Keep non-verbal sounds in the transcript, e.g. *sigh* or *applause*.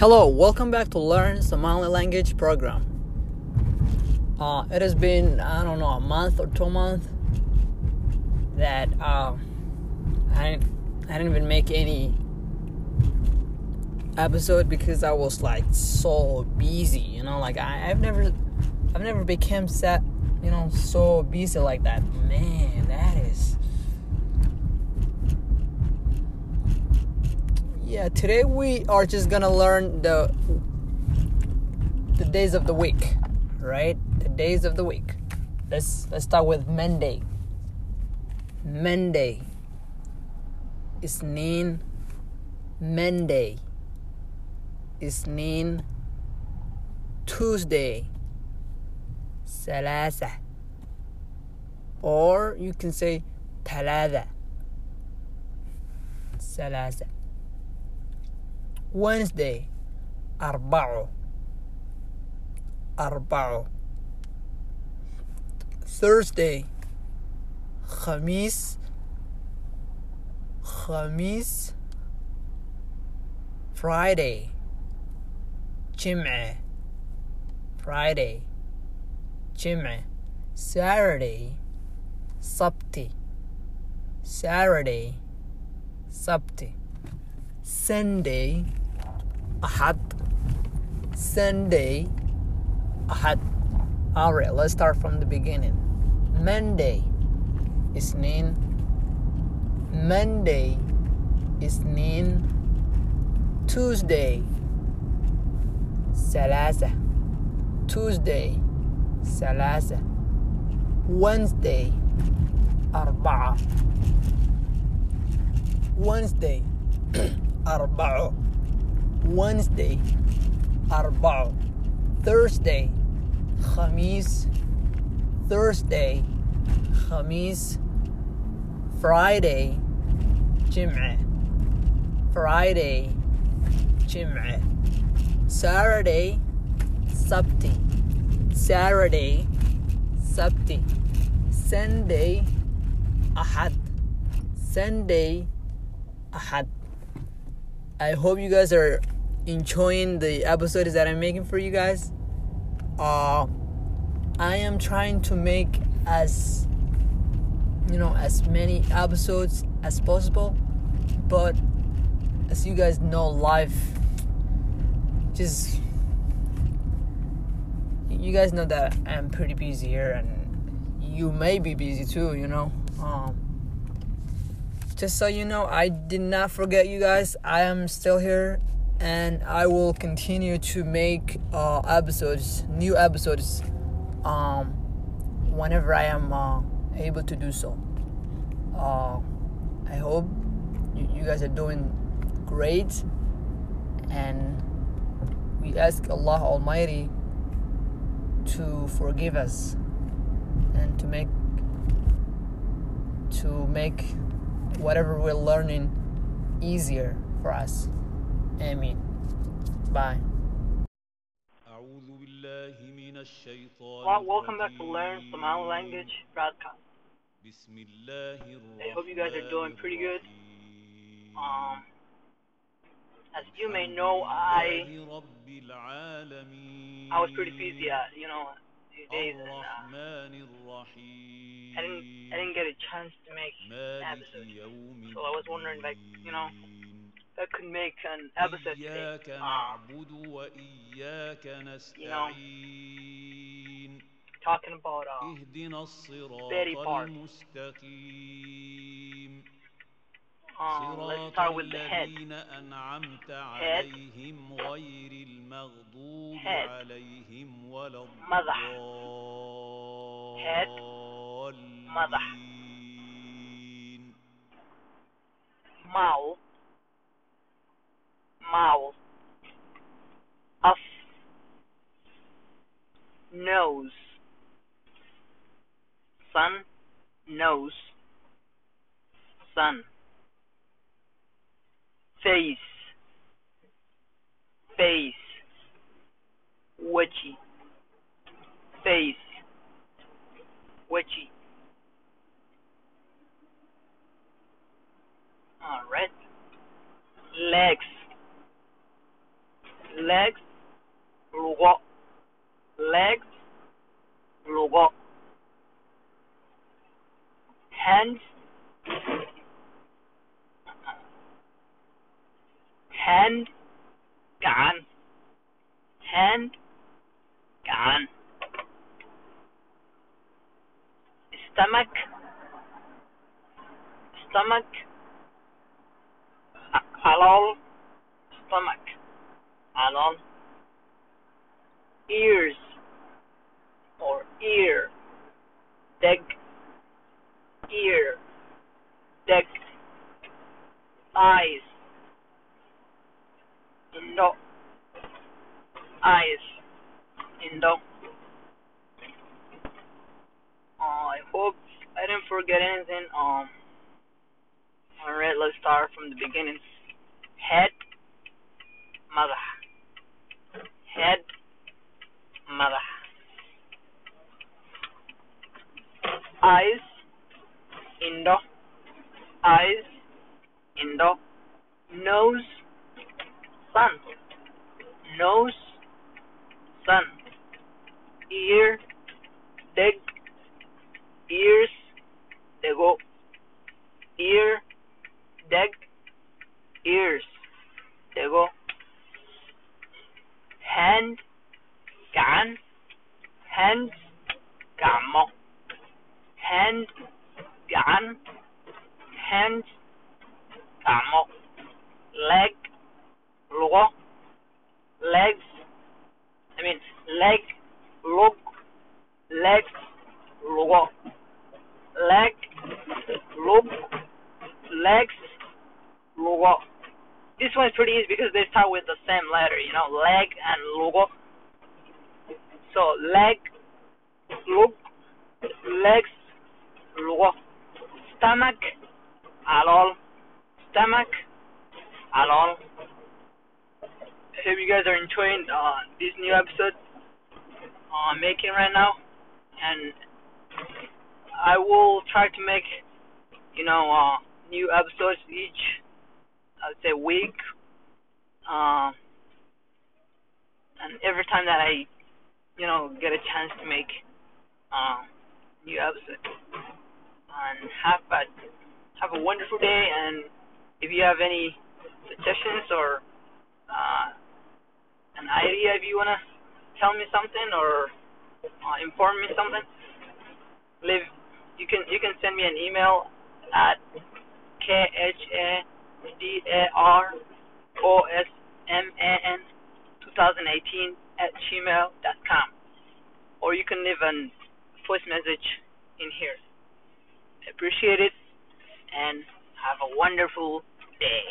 Hello, welcome back to Learn Somali Language program. Uh, it has been I don't know a month or two months that uh, I didn't, I didn't even make any episode because I was like so busy. You know, like I, I've never I've never became set you know so busy like that. Man, that is yeah today we are just gonna learn the the days of the week right? The days of the week. Let's let's start with monday. Monday. Isnin monday. Isnin tuesday. Salasa. Or you can say talada. Salasa. Wednesday أربعة أربعة Thursday خميس خميس Friday جمعة Friday جمعة Saturday سبتي Saturday سبتي Sunday axad sunday. Axad alright let's start from the beginning. Monday isniin monday isniin tuesday salaasa tuesday salaasa wednesday arbaca wednesday *clears throat* arbaco Wednesday أربعة Thursday خميس Thursday خميس Friday جمعة Friday جمعة Saturday سبتي Saturday سبتي Sunday أحد Sunday أحد I hope you guys are enjoying the episodes that I'm making for you guys. Uh, I am trying to make as you know as many episodes as possible, but as you guys know, life just you guys know that I'm pretty busy here, and you may be busy too. You know. Um, just so you know, I did not forget you guys. I am still here and I will continue to make uh, episodes, new episodes, um, whenever I am uh, able to do so. Uh, I hope you, you guys are doing great and we ask Allah Almighty to forgive us and to make to make whatever we're learning easier for us. Amen. Bye. Well, welcome back to Learn Somali Language broadcast. I hope you guys are doing pretty good. Um, as you may know, I I was pretty busy, uh, you know, a few days, and uh, I didn't I didn't get a chance to make an episode. So I was wondering, like, you know, that could make an episode إياك نعبد وإياك نستعين talking about uh, اهدنا الصراط المستقيم um, let's start أنعمت عليهم غير المغضوب عليهم ولا الضالين mouth Nose. Sun. Face. Face. Witchy. Face. Witchy. Alright. Legs. hand gacan hand gacan stomach. Stomach. Calool stomach. Calool ears. Or ear. Deg ear deg eyes. Indo eyes. Indo uh, I hope I didn't forget anything um alright let's start from the beginning. Head mother. Head mother. Eyes indo eyes indo nose sun. Nose sun. Ear deg ears dego ear deg ears dego hand gacan hands gacmo hand gacan hands gacmo leg lugo legs I mean leg lug legs lugo leg lug legs lugo this one is pretty easy because they start with the same letter you know leg and lugo so leg lug legs lugo stomach calool stomach? Calool I hope you guys are enjoying uh, this new episode uh, I'm making right now, and I will try to make, you know, uh, new episodes each, I'd say week, uh, and every time that I, you know, get a chance to make uh, new episodes. And have a have a wonderful day, and if you have any suggestions or uh, an idea if you wanna tell me something or uh, inform me something, leave you can you can send me an email at k h a d a r o s m a n 2018 at gmail dot com, or you can leave a voice message in here. I appreciate it, and have a wonderful day.